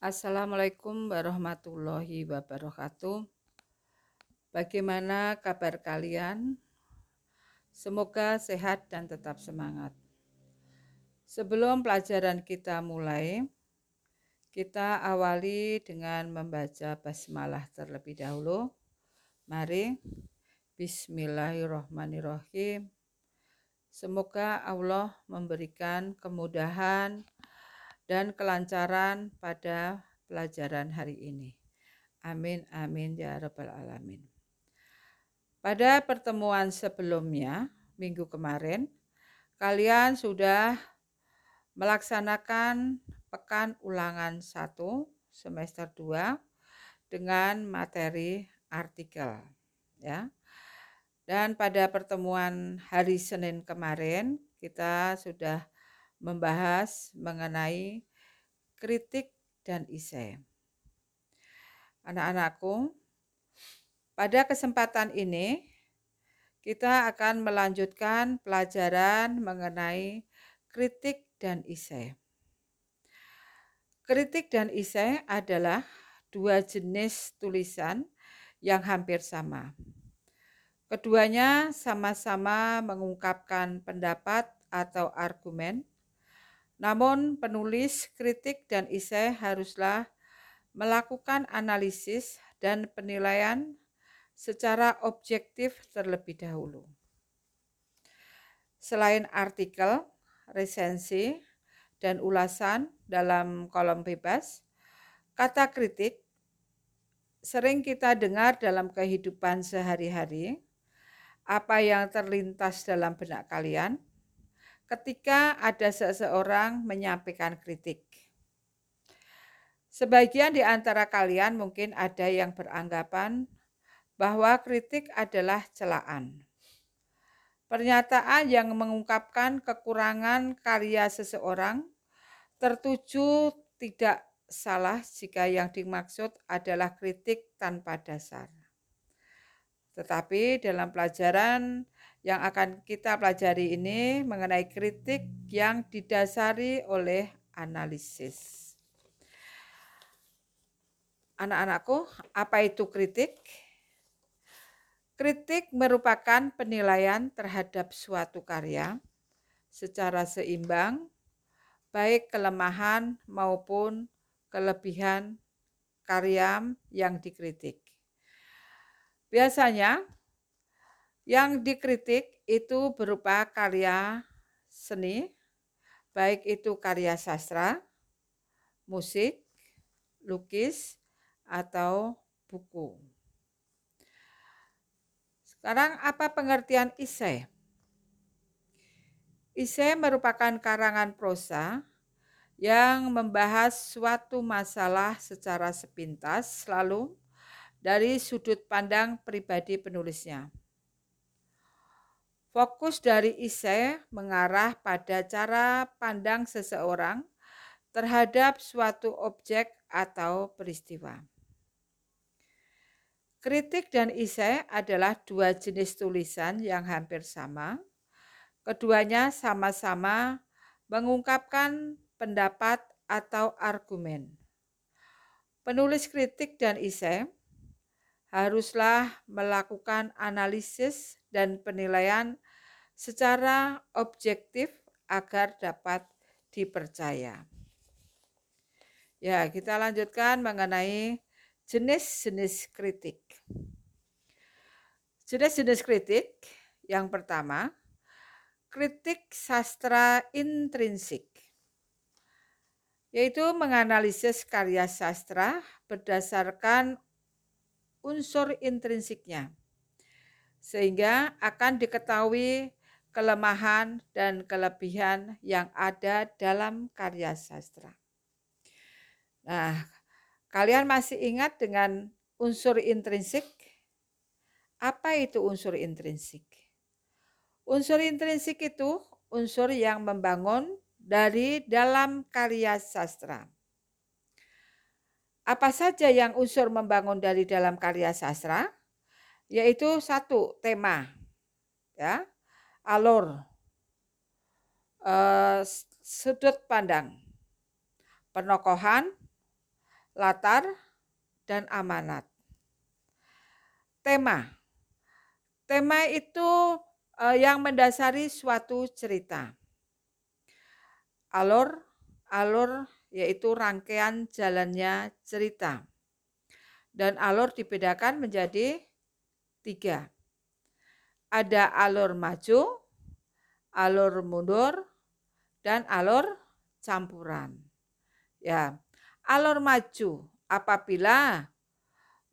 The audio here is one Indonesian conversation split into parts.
Assalamualaikum warahmatullahi wabarakatuh. Bagaimana kabar kalian? Semoga sehat dan tetap semangat. Sebelum pelajaran kita mulai, kita awali dengan membaca basmalah terlebih dahulu. Mari, Bismillahirrahmanirrahim. Semoga Allah memberikan kemudahan dan kelancaran pada pelajaran hari ini. Amin, amin, ya Rabbal 'Alamin. Pada pertemuan sebelumnya, minggu kemarin, kalian sudah melaksanakan pekan ulangan 1 semester 2 dengan materi artikel. ya. Dan pada pertemuan hari Senin kemarin, kita sudah membahas mengenai kritik dan isai. Anak-anakku, pada kesempatan ini kita akan melanjutkan pelajaran mengenai kritik dan isai. Kritik dan isai adalah dua jenis tulisan yang hampir sama. Keduanya sama-sama mengungkapkan pendapat atau argumen namun penulis kritik dan isai haruslah melakukan analisis dan penilaian secara objektif terlebih dahulu. Selain artikel, resensi, dan ulasan dalam kolom bebas, kata kritik sering kita dengar dalam kehidupan sehari-hari, apa yang terlintas dalam benak kalian, ketika ada seseorang menyampaikan kritik. Sebagian di antara kalian mungkin ada yang beranggapan bahwa kritik adalah celaan. Pernyataan yang mengungkapkan kekurangan karya seseorang tertuju tidak salah jika yang dimaksud adalah kritik tanpa dasar. Tetapi dalam pelajaran yang akan kita pelajari ini mengenai kritik yang didasari oleh analisis. Anak-anakku, apa itu kritik? Kritik merupakan penilaian terhadap suatu karya secara seimbang, baik kelemahan maupun kelebihan karya yang dikritik. Biasanya yang dikritik itu berupa karya seni, baik itu karya sastra, musik, lukis, atau buku. Sekarang apa pengertian isai? Isai merupakan karangan prosa yang membahas suatu masalah secara sepintas selalu dari sudut pandang pribadi penulisnya. Fokus dari isai mengarah pada cara pandang seseorang terhadap suatu objek atau peristiwa. Kritik dan isai adalah dua jenis tulisan yang hampir sama. Keduanya sama-sama mengungkapkan pendapat atau argumen. Penulis kritik dan isai haruslah melakukan analisis dan penilaian secara objektif agar dapat dipercaya. Ya, kita lanjutkan mengenai jenis-jenis kritik. Jenis-jenis kritik yang pertama, kritik sastra intrinsik yaitu menganalisis karya sastra berdasarkan unsur intrinsiknya, sehingga akan diketahui kelemahan dan kelebihan yang ada dalam karya sastra. Nah, kalian masih ingat dengan unsur intrinsik? Apa itu unsur intrinsik? Unsur intrinsik itu unsur yang membangun dari dalam karya sastra. Apa saja yang unsur membangun dari dalam karya sastra? Yaitu satu tema, ya, alur, eh, sudut pandang, penokohan, latar, dan amanat. Tema. Tema itu eh, yang mendasari suatu cerita. Alur, alur yaitu rangkaian jalannya cerita. Dan alur dibedakan menjadi tiga. Ada alur maju, alur mundur, dan alur campuran. Ya, alur maju apabila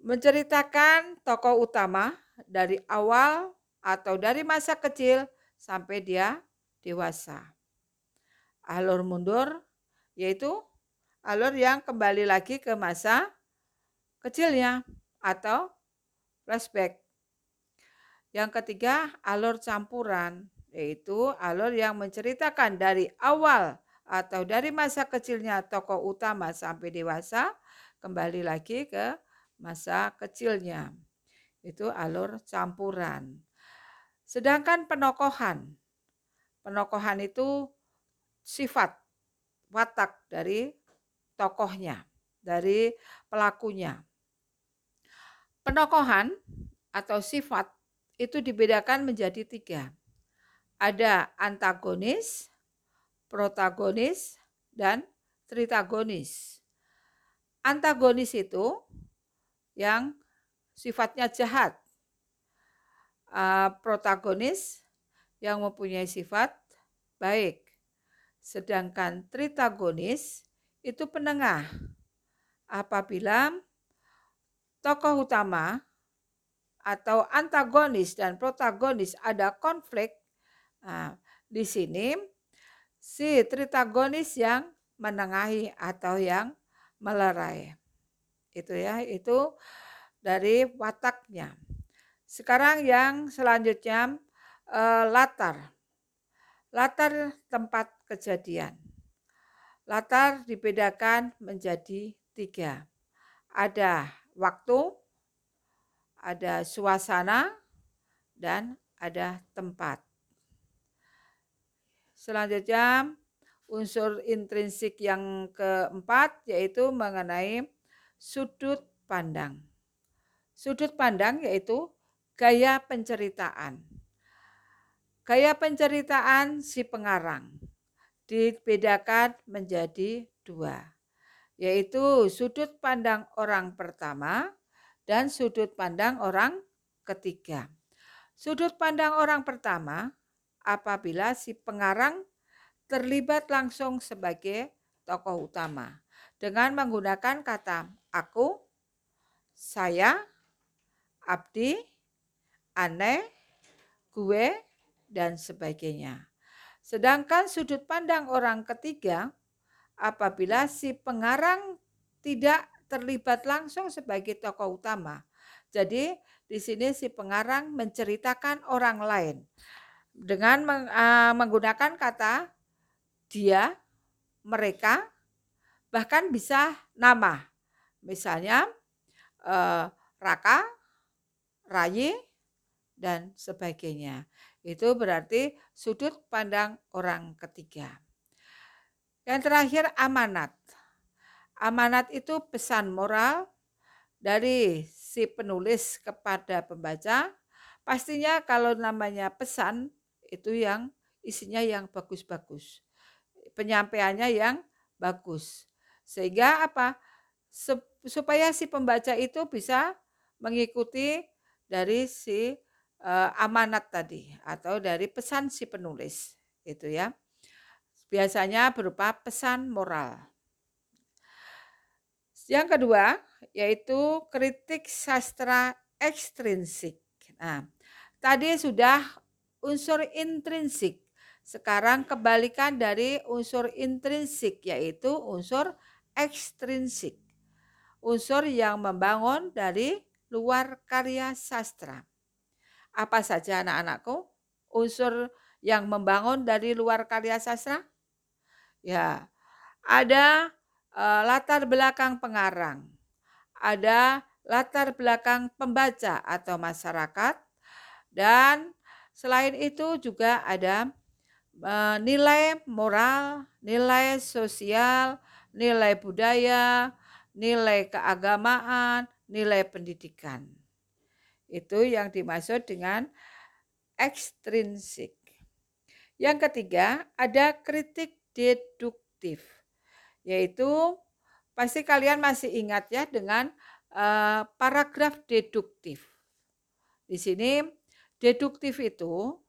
menceritakan tokoh utama dari awal atau dari masa kecil sampai dia dewasa. Alur mundur yaitu alur yang kembali lagi ke masa kecilnya atau flashback. Yang ketiga, alur campuran yaitu alur yang menceritakan dari awal atau dari masa kecilnya tokoh utama sampai dewasa kembali lagi ke masa kecilnya. Itu alur campuran. Sedangkan penokohan. Penokohan itu sifat, watak dari tokohnya, dari pelakunya. Penokohan atau sifat itu dibedakan menjadi tiga. Ada antagonis, protagonis, dan tritagonis. Antagonis itu yang sifatnya jahat. Protagonis yang mempunyai sifat baik. Sedangkan tritagonis itu penengah. Apabila tokoh utama atau antagonis dan protagonis ada konflik, nah, di sini si tritagonis yang menengahi atau yang melerai. Itu ya itu dari wataknya. Sekarang yang selanjutnya eh, latar. Latar tempat kejadian. Latar dibedakan menjadi tiga. Ada waktu ada suasana dan ada tempat selanjutnya unsur intrinsik yang keempat yaitu mengenai sudut pandang. Sudut pandang yaitu gaya penceritaan. Gaya penceritaan si pengarang dibedakan menjadi dua, yaitu sudut pandang orang pertama dan sudut pandang orang ketiga. Sudut pandang orang pertama apabila si pengarang terlibat langsung sebagai tokoh utama dengan menggunakan kata aku, saya, abdi, aneh, gue, dan sebagainya. Sedangkan sudut pandang orang ketiga, apabila si pengarang tidak terlibat langsung sebagai tokoh utama. Jadi di sini si pengarang menceritakan orang lain dengan eh, menggunakan kata dia, mereka, bahkan bisa nama. Misalnya eh, Raka, Rayi, dan sebagainya. Itu berarti sudut pandang orang ketiga. Yang terakhir amanat. Amanat itu pesan moral dari si penulis kepada pembaca. Pastinya kalau namanya pesan itu yang isinya yang bagus-bagus. Penyampaiannya yang bagus. Sehingga apa? supaya si pembaca itu bisa mengikuti dari si uh, amanat tadi atau dari pesan si penulis itu ya. Biasanya berupa pesan moral. Yang kedua yaitu kritik sastra ekstrinsik. Nah, tadi sudah unsur intrinsik. Sekarang kebalikan dari unsur intrinsik yaitu unsur ekstrinsik unsur yang membangun dari luar karya sastra. Apa saja anak-anakku? Unsur yang membangun dari luar karya sastra? Ya, ada uh, latar belakang pengarang, ada latar belakang pembaca atau masyarakat, dan selain itu juga ada uh, nilai moral, nilai sosial, nilai budaya, nilai keagamaan, nilai pendidikan. Itu yang dimaksud dengan ekstrinsik. Yang ketiga, ada kritik deduktif, yaitu pasti kalian masih ingat ya dengan uh, paragraf deduktif. Di sini deduktif itu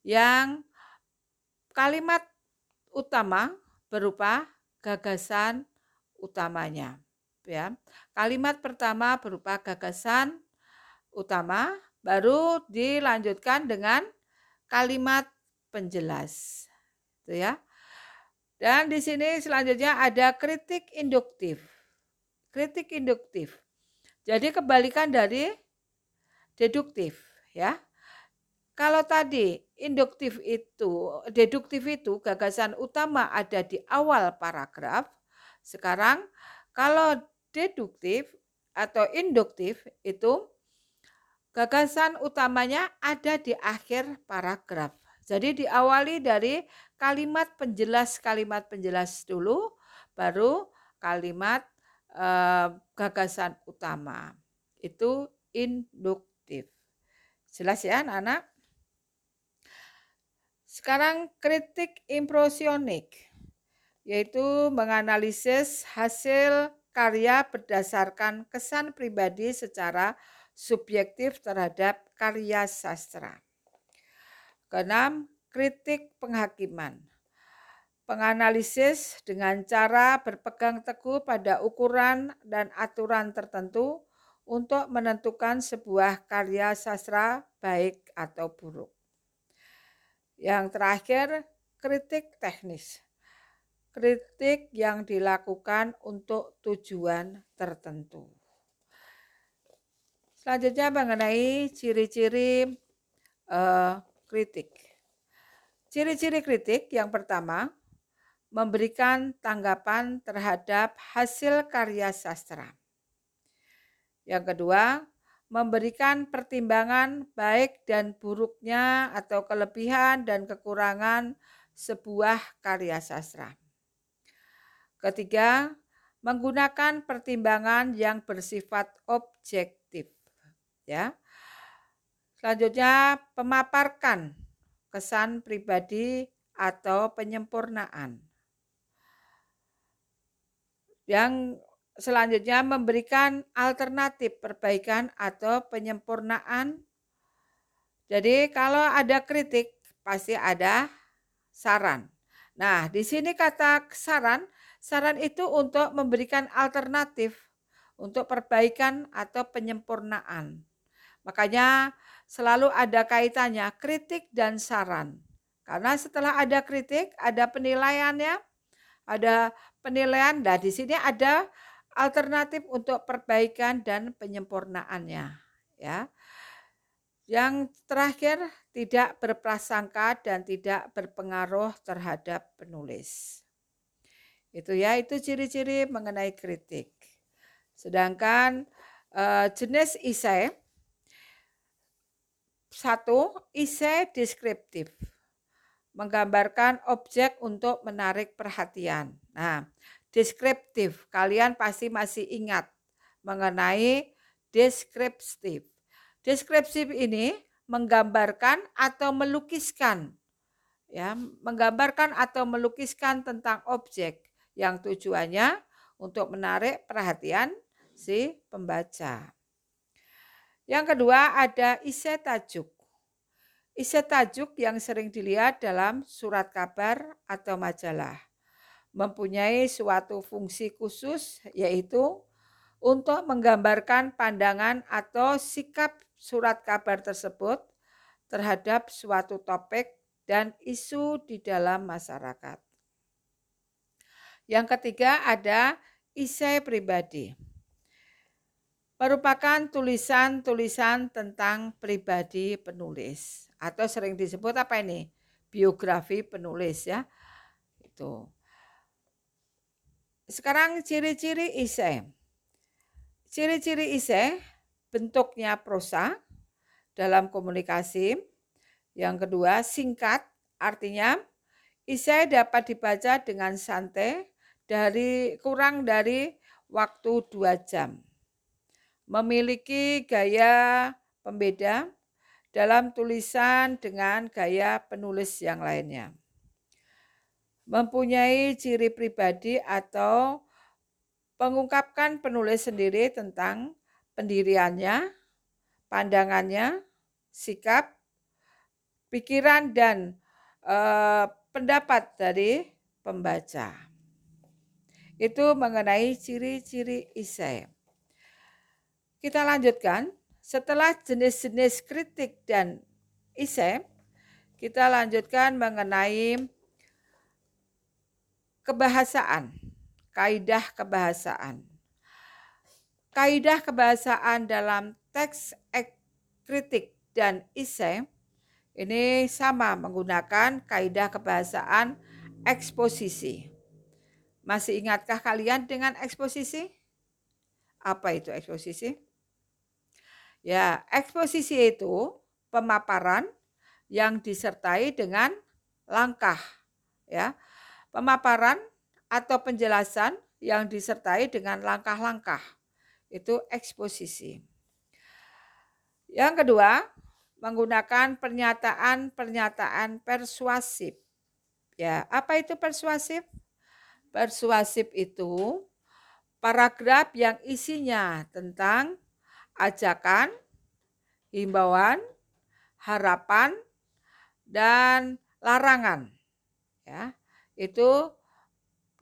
yang kalimat utama berupa gagasan utamanya. Ya. Kalimat pertama berupa gagasan utama, baru dilanjutkan dengan kalimat penjelas. Itu ya. Dan di sini selanjutnya ada kritik induktif. Kritik induktif. Jadi kebalikan dari deduktif ya. Kalau tadi induktif itu, deduktif itu gagasan utama ada di awal paragraf. Sekarang kalau deduktif atau induktif itu gagasan utamanya ada di akhir paragraf. Jadi diawali dari kalimat penjelas kalimat penjelas dulu, baru kalimat eh, gagasan utama. Itu induktif. Jelas ya anak-anak? Sekarang kritik impresionik, yaitu menganalisis hasil karya berdasarkan kesan pribadi secara subjektif terhadap karya sastra. Keenam, kritik penghakiman. Penganalisis dengan cara berpegang teguh pada ukuran dan aturan tertentu untuk menentukan sebuah karya sastra baik atau buruk. Yang terakhir, kritik teknis. Kritik yang dilakukan untuk tujuan tertentu. Selanjutnya mengenai ciri-ciri uh, kritik. Ciri-ciri kritik yang pertama, memberikan tanggapan terhadap hasil karya sastra. Yang kedua, memberikan pertimbangan baik dan buruknya atau kelebihan dan kekurangan sebuah karya sastra. Ketiga, menggunakan pertimbangan yang bersifat objektif, ya. Selanjutnya, pemaparkan kesan pribadi atau penyempurnaan. Yang selanjutnya memberikan alternatif perbaikan atau penyempurnaan. Jadi kalau ada kritik pasti ada saran. Nah, di sini kata saran, saran itu untuk memberikan alternatif untuk perbaikan atau penyempurnaan. Makanya selalu ada kaitannya kritik dan saran. Karena setelah ada kritik, ada penilaiannya, ada penilaian. Nah, di sini ada alternatif untuk perbaikan dan penyempurnaannya ya. Yang terakhir tidak berprasangka dan tidak berpengaruh terhadap penulis. Itu ya, itu ciri-ciri mengenai kritik. Sedangkan uh, jenis isai satu, isai deskriptif menggambarkan objek untuk menarik perhatian. Nah, deskriptif. Kalian pasti masih ingat mengenai deskriptif. Deskriptif ini menggambarkan atau melukiskan ya, menggambarkan atau melukiskan tentang objek yang tujuannya untuk menarik perhatian si pembaca. Yang kedua ada isi tajuk. Isi tajuk yang sering dilihat dalam surat kabar atau majalah mempunyai suatu fungsi khusus yaitu untuk menggambarkan pandangan atau sikap surat kabar tersebut terhadap suatu topik dan isu di dalam masyarakat. Yang ketiga ada isai pribadi. Merupakan tulisan-tulisan tentang pribadi penulis atau sering disebut apa ini? biografi penulis ya. Itu. Sekarang ciri-ciri isai. Ciri-ciri isai bentuknya prosa dalam komunikasi. Yang kedua singkat, artinya isai dapat dibaca dengan santai dari kurang dari waktu dua jam. Memiliki gaya pembeda dalam tulisan dengan gaya penulis yang lainnya. Mempunyai ciri pribadi atau mengungkapkan penulis sendiri tentang pendiriannya, pandangannya, sikap, pikiran, dan eh, pendapat dari pembaca. Itu mengenai ciri-ciri isai. Kita lanjutkan. Setelah jenis-jenis kritik dan isai, kita lanjutkan mengenai kebahasaan, kaidah kebahasaan. Kaidah kebahasaan dalam teks kritik dan isai ini sama menggunakan kaidah kebahasaan eksposisi. Masih ingatkah kalian dengan eksposisi? Apa itu eksposisi? Ya, eksposisi itu pemaparan yang disertai dengan langkah, ya. Pemaparan atau penjelasan yang disertai dengan langkah-langkah. Itu eksposisi. Yang kedua, menggunakan pernyataan-pernyataan persuasif. Ya, apa itu persuasif? Persuasif itu paragraf yang isinya tentang ajakan, himbauan, harapan, dan larangan. Ya, itu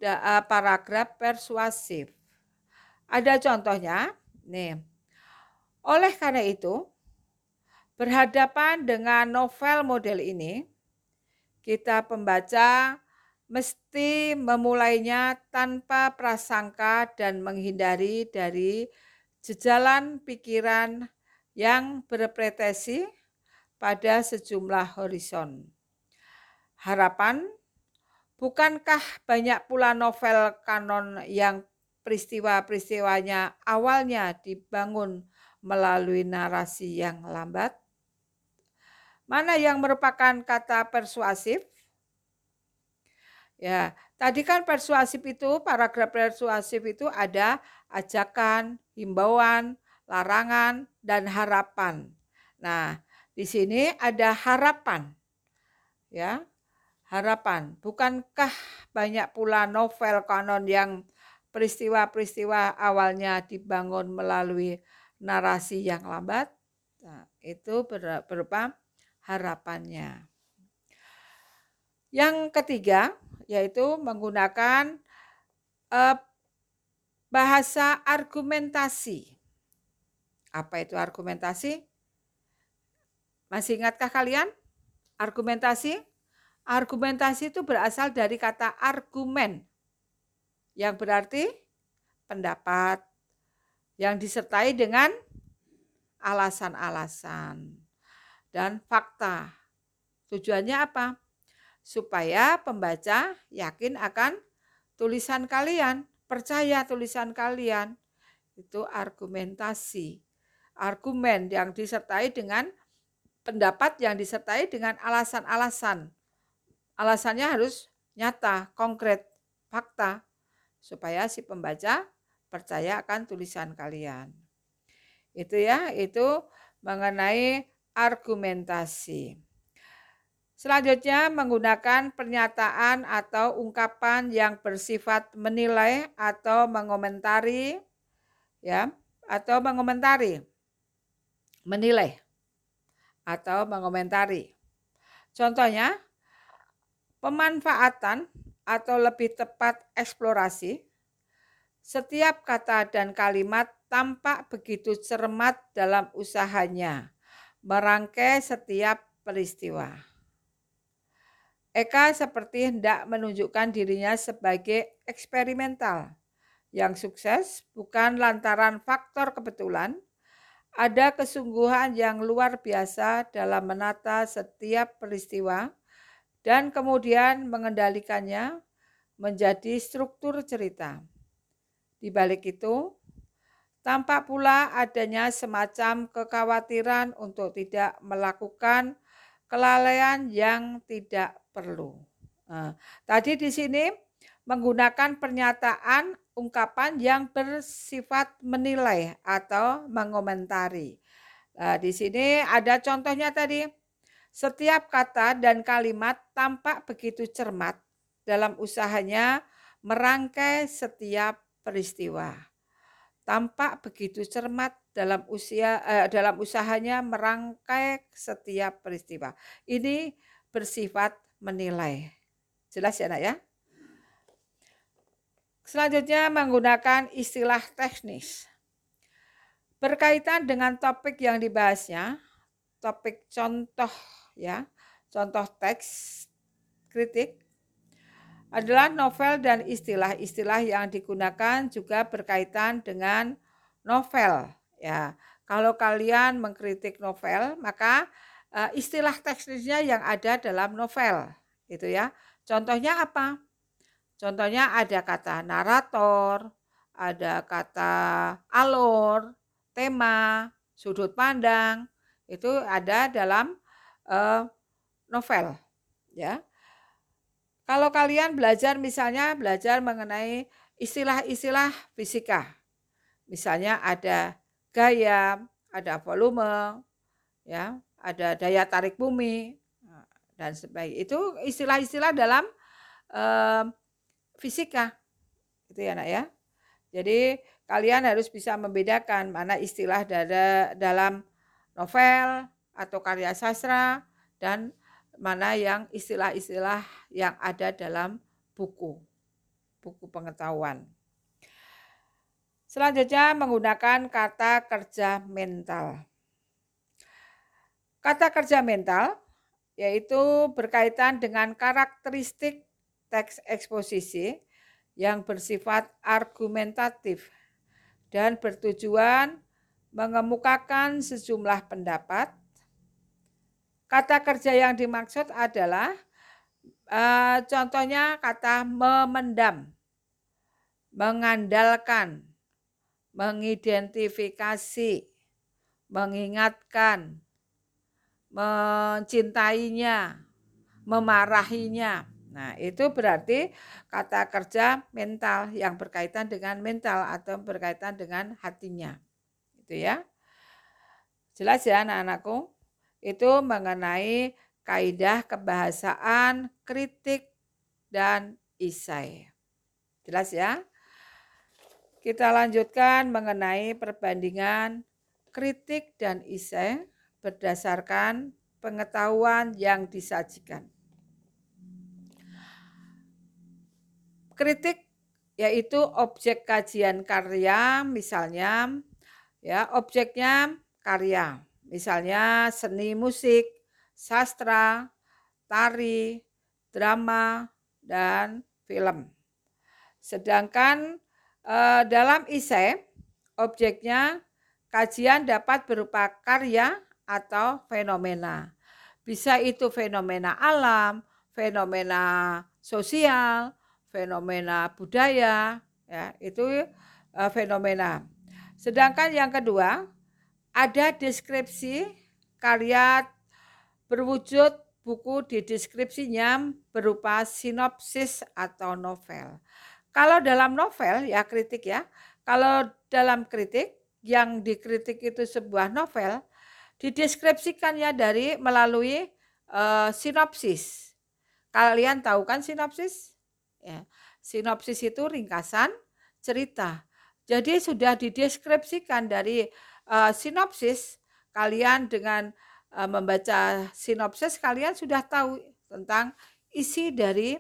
eh, paragraf persuasif. Ada contohnya, nih. Oleh karena itu, berhadapan dengan novel model ini, kita pembaca mesti memulainya tanpa prasangka dan menghindari dari jejalan pikiran yang berpretesi pada sejumlah horizon. Harapan, bukankah banyak pula novel kanon yang peristiwa-peristiwanya awalnya dibangun melalui narasi yang lambat? Mana yang merupakan kata persuasif? Ya, tadi kan persuasif itu, paragraf persuasif itu ada ajakan, himbauan, larangan, dan harapan. Nah, di sini ada harapan. Ya, harapan. Bukankah banyak pula novel kanon yang peristiwa-peristiwa awalnya dibangun melalui narasi yang lambat? Nah, itu berupa harapannya. Yang ketiga, yaitu menggunakan uh, bahasa argumentasi. Apa itu argumentasi? Masih ingatkah kalian? Argumentasi? Argumentasi itu berasal dari kata argumen yang berarti pendapat yang disertai dengan alasan-alasan dan fakta. Tujuannya apa? supaya pembaca yakin akan tulisan kalian, percaya tulisan kalian. Itu argumentasi. Argumen yang disertai dengan pendapat yang disertai dengan alasan-alasan. Alasannya harus nyata, konkret, fakta supaya si pembaca percaya akan tulisan kalian. Itu ya, itu mengenai argumentasi. Selanjutnya menggunakan pernyataan atau ungkapan yang bersifat menilai atau mengomentari ya, atau mengomentari. Menilai atau mengomentari. Contohnya pemanfaatan atau lebih tepat eksplorasi setiap kata dan kalimat tampak begitu cermat dalam usahanya merangkai setiap peristiwa. Eka seperti hendak menunjukkan dirinya sebagai eksperimental yang sukses bukan lantaran faktor kebetulan, ada kesungguhan yang luar biasa dalam menata setiap peristiwa dan kemudian mengendalikannya menjadi struktur cerita. Di balik itu, tampak pula adanya semacam kekhawatiran untuk tidak melakukan kelalaian yang tidak perlu. Nah, tadi di sini menggunakan pernyataan, ungkapan yang bersifat menilai atau mengomentari. Nah, di sini ada contohnya tadi. Setiap kata dan kalimat tampak begitu cermat dalam usahanya merangkai setiap peristiwa. Tampak begitu cermat dalam usia eh, dalam usahanya merangkai setiap peristiwa. Ini bersifat menilai. Jelas ya, Nak ya? Selanjutnya menggunakan istilah teknis. Berkaitan dengan topik yang dibahasnya, topik contoh ya, contoh teks kritik adalah novel dan istilah-istilah yang digunakan juga berkaitan dengan novel ya. Kalau kalian mengkritik novel, maka uh, istilah teknisnya yang ada dalam novel itu ya. Contohnya apa? Contohnya ada kata narator, ada kata alur, tema, sudut pandang, itu ada dalam uh, novel ya. Kalau kalian belajar misalnya belajar mengenai istilah-istilah fisika. Misalnya ada gaya, ada volume, ya, ada daya tarik bumi dan sebagainya. Itu istilah-istilah dalam fisika. Itu ya, Nak ya. Jadi kalian harus bisa membedakan mana istilah dari dalam novel atau karya sastra dan mana yang istilah-istilah yang ada dalam buku, buku pengetahuan. Selanjutnya menggunakan kata kerja mental. Kata kerja mental yaitu berkaitan dengan karakteristik teks eksposisi yang bersifat argumentatif dan bertujuan mengemukakan sejumlah pendapat. Kata kerja yang dimaksud adalah uh, contohnya kata memendam, mengandalkan, mengidentifikasi, mengingatkan, mencintainya, memarahinya. Nah, itu berarti kata kerja mental yang berkaitan dengan mental atau berkaitan dengan hatinya. Itu ya. Jelas ya anak-anakku? Itu mengenai kaidah kebahasaan, kritik, dan isai. Jelas ya? Kita lanjutkan mengenai perbandingan kritik dan isai berdasarkan pengetahuan yang disajikan. kritik yaitu objek kajian karya misalnya ya objeknya karya misalnya seni musik, sastra, tari, drama dan film. Sedangkan eh, dalam isai objeknya kajian dapat berupa karya atau fenomena. Bisa itu fenomena alam, fenomena sosial, fenomena budaya, ya itu uh, fenomena. Sedangkan yang kedua ada deskripsi karya berwujud buku di deskripsinya berupa sinopsis atau novel. Kalau dalam novel ya kritik ya, kalau dalam kritik yang dikritik itu sebuah novel, dideskripsikannya dari melalui uh, sinopsis. Kalian tahu kan sinopsis? Ya. Sinopsis itu ringkasan cerita. Jadi sudah dideskripsikan dari uh, sinopsis kalian dengan uh, membaca sinopsis kalian sudah tahu tentang isi dari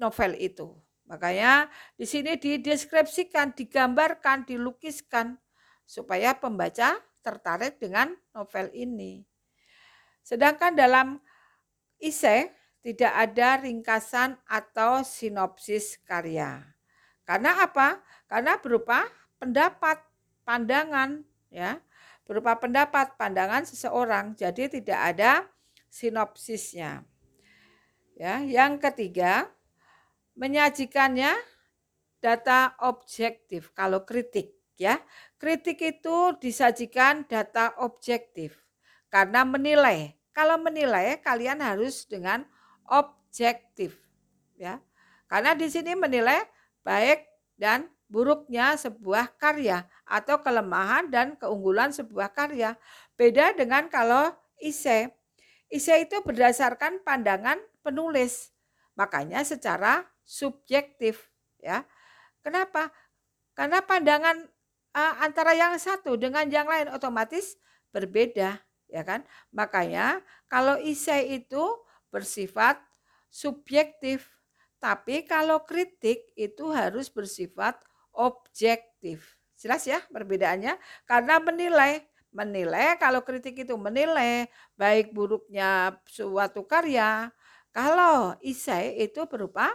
novel itu. Makanya di sini dideskripsikan, digambarkan, dilukiskan supaya pembaca tertarik dengan novel ini. Sedangkan dalam isai tidak ada ringkasan atau sinopsis karya. Karena apa? Karena berupa pendapat, pandangan ya. Berupa pendapat, pandangan seseorang. Jadi tidak ada sinopsisnya. Ya, yang ketiga, menyajikannya data objektif kalau kritik ya. Kritik itu disajikan data objektif karena menilai. Kalau menilai kalian harus dengan objektif ya. Karena di sini menilai baik dan buruknya sebuah karya atau kelemahan dan keunggulan sebuah karya. Beda dengan kalau ise. Ise itu berdasarkan pandangan penulis. Makanya secara subjektif ya. Kenapa? Karena pandangan uh, antara yang satu dengan yang lain otomatis berbeda, ya kan? Makanya kalau ise itu bersifat subjektif, tapi kalau kritik itu harus bersifat objektif. Jelas ya perbedaannya? Karena menilai, menilai kalau kritik itu menilai baik buruknya suatu karya. Kalau isai itu berupa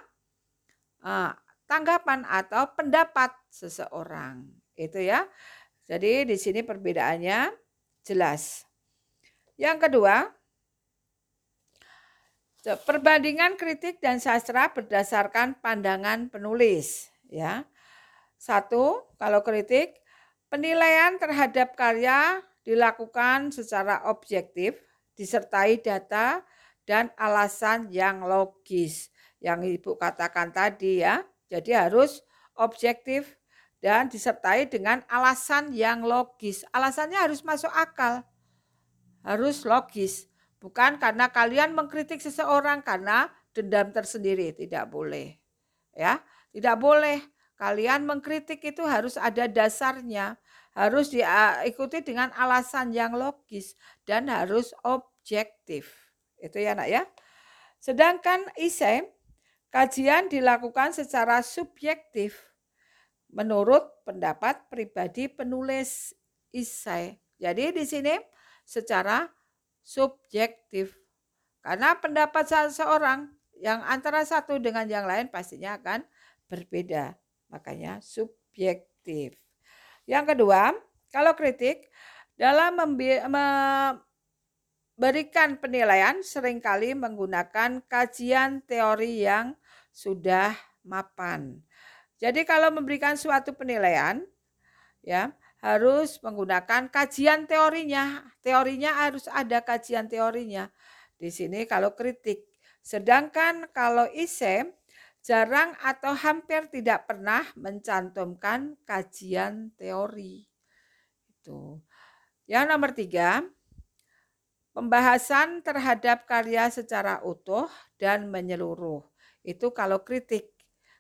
uh, tanggapan atau pendapat seseorang. Itu ya. Jadi di sini perbedaannya jelas. Yang kedua, perbandingan kritik dan sastra berdasarkan pandangan penulis, ya. Satu, kalau kritik, penilaian terhadap karya dilakukan secara objektif, disertai data dan alasan yang logis. Yang Ibu katakan tadi ya. Jadi harus objektif dan disertai dengan alasan yang logis. Alasannya harus masuk akal. Harus logis. Bukan karena kalian mengkritik seseorang karena dendam tersendiri, tidak boleh. Ya, tidak boleh Kalian mengkritik itu harus ada dasarnya, harus diikuti dengan alasan yang logis dan harus objektif. Itu ya, Nak ya. Sedangkan isem kajian dilakukan secara subjektif menurut pendapat pribadi penulis isai. Jadi di sini secara subjektif. Karena pendapat seseorang yang antara satu dengan yang lain pastinya akan berbeda. Makanya subjektif. Yang kedua, kalau kritik dalam memberikan penilaian sering kali menggunakan kajian teori yang sudah mapan. Jadi kalau memberikan suatu penilaian ya harus menggunakan kajian teorinya. Teorinya harus ada kajian teorinya. Di sini kalau kritik. Sedangkan kalau isem jarang atau hampir tidak pernah mencantumkan kajian teori. Itu. Yang nomor tiga, pembahasan terhadap karya secara utuh dan menyeluruh. Itu kalau kritik.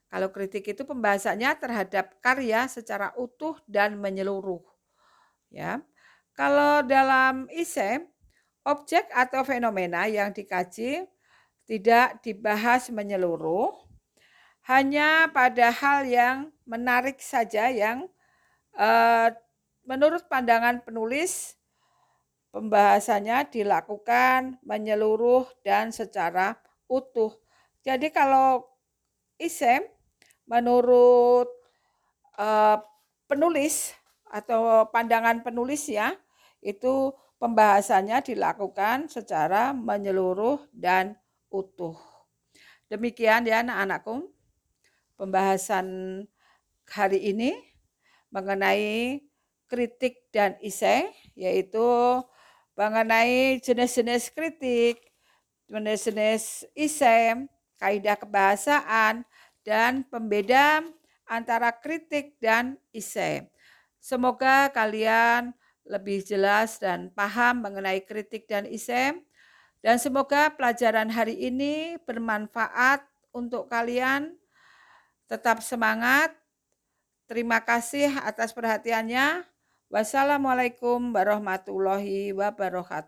Kalau kritik itu pembahasannya terhadap karya secara utuh dan menyeluruh. Ya. Kalau dalam isem, objek atau fenomena yang dikaji tidak dibahas menyeluruh, hanya pada hal yang menarik saja yang uh, menurut pandangan penulis pembahasannya dilakukan menyeluruh dan secara utuh. Jadi kalau isem menurut uh, penulis atau pandangan penulis ya itu pembahasannya dilakukan secara menyeluruh dan utuh. Demikian ya anak-anakku pembahasan hari ini mengenai kritik dan iseng, yaitu mengenai jenis-jenis kritik, jenis-jenis iseng, kaidah kebahasaan, dan pembeda antara kritik dan iseng. Semoga kalian lebih jelas dan paham mengenai kritik dan iseng. Dan semoga pelajaran hari ini bermanfaat untuk kalian Tetap semangat. Terima kasih atas perhatiannya. Wassalamualaikum warahmatullahi wabarakatuh.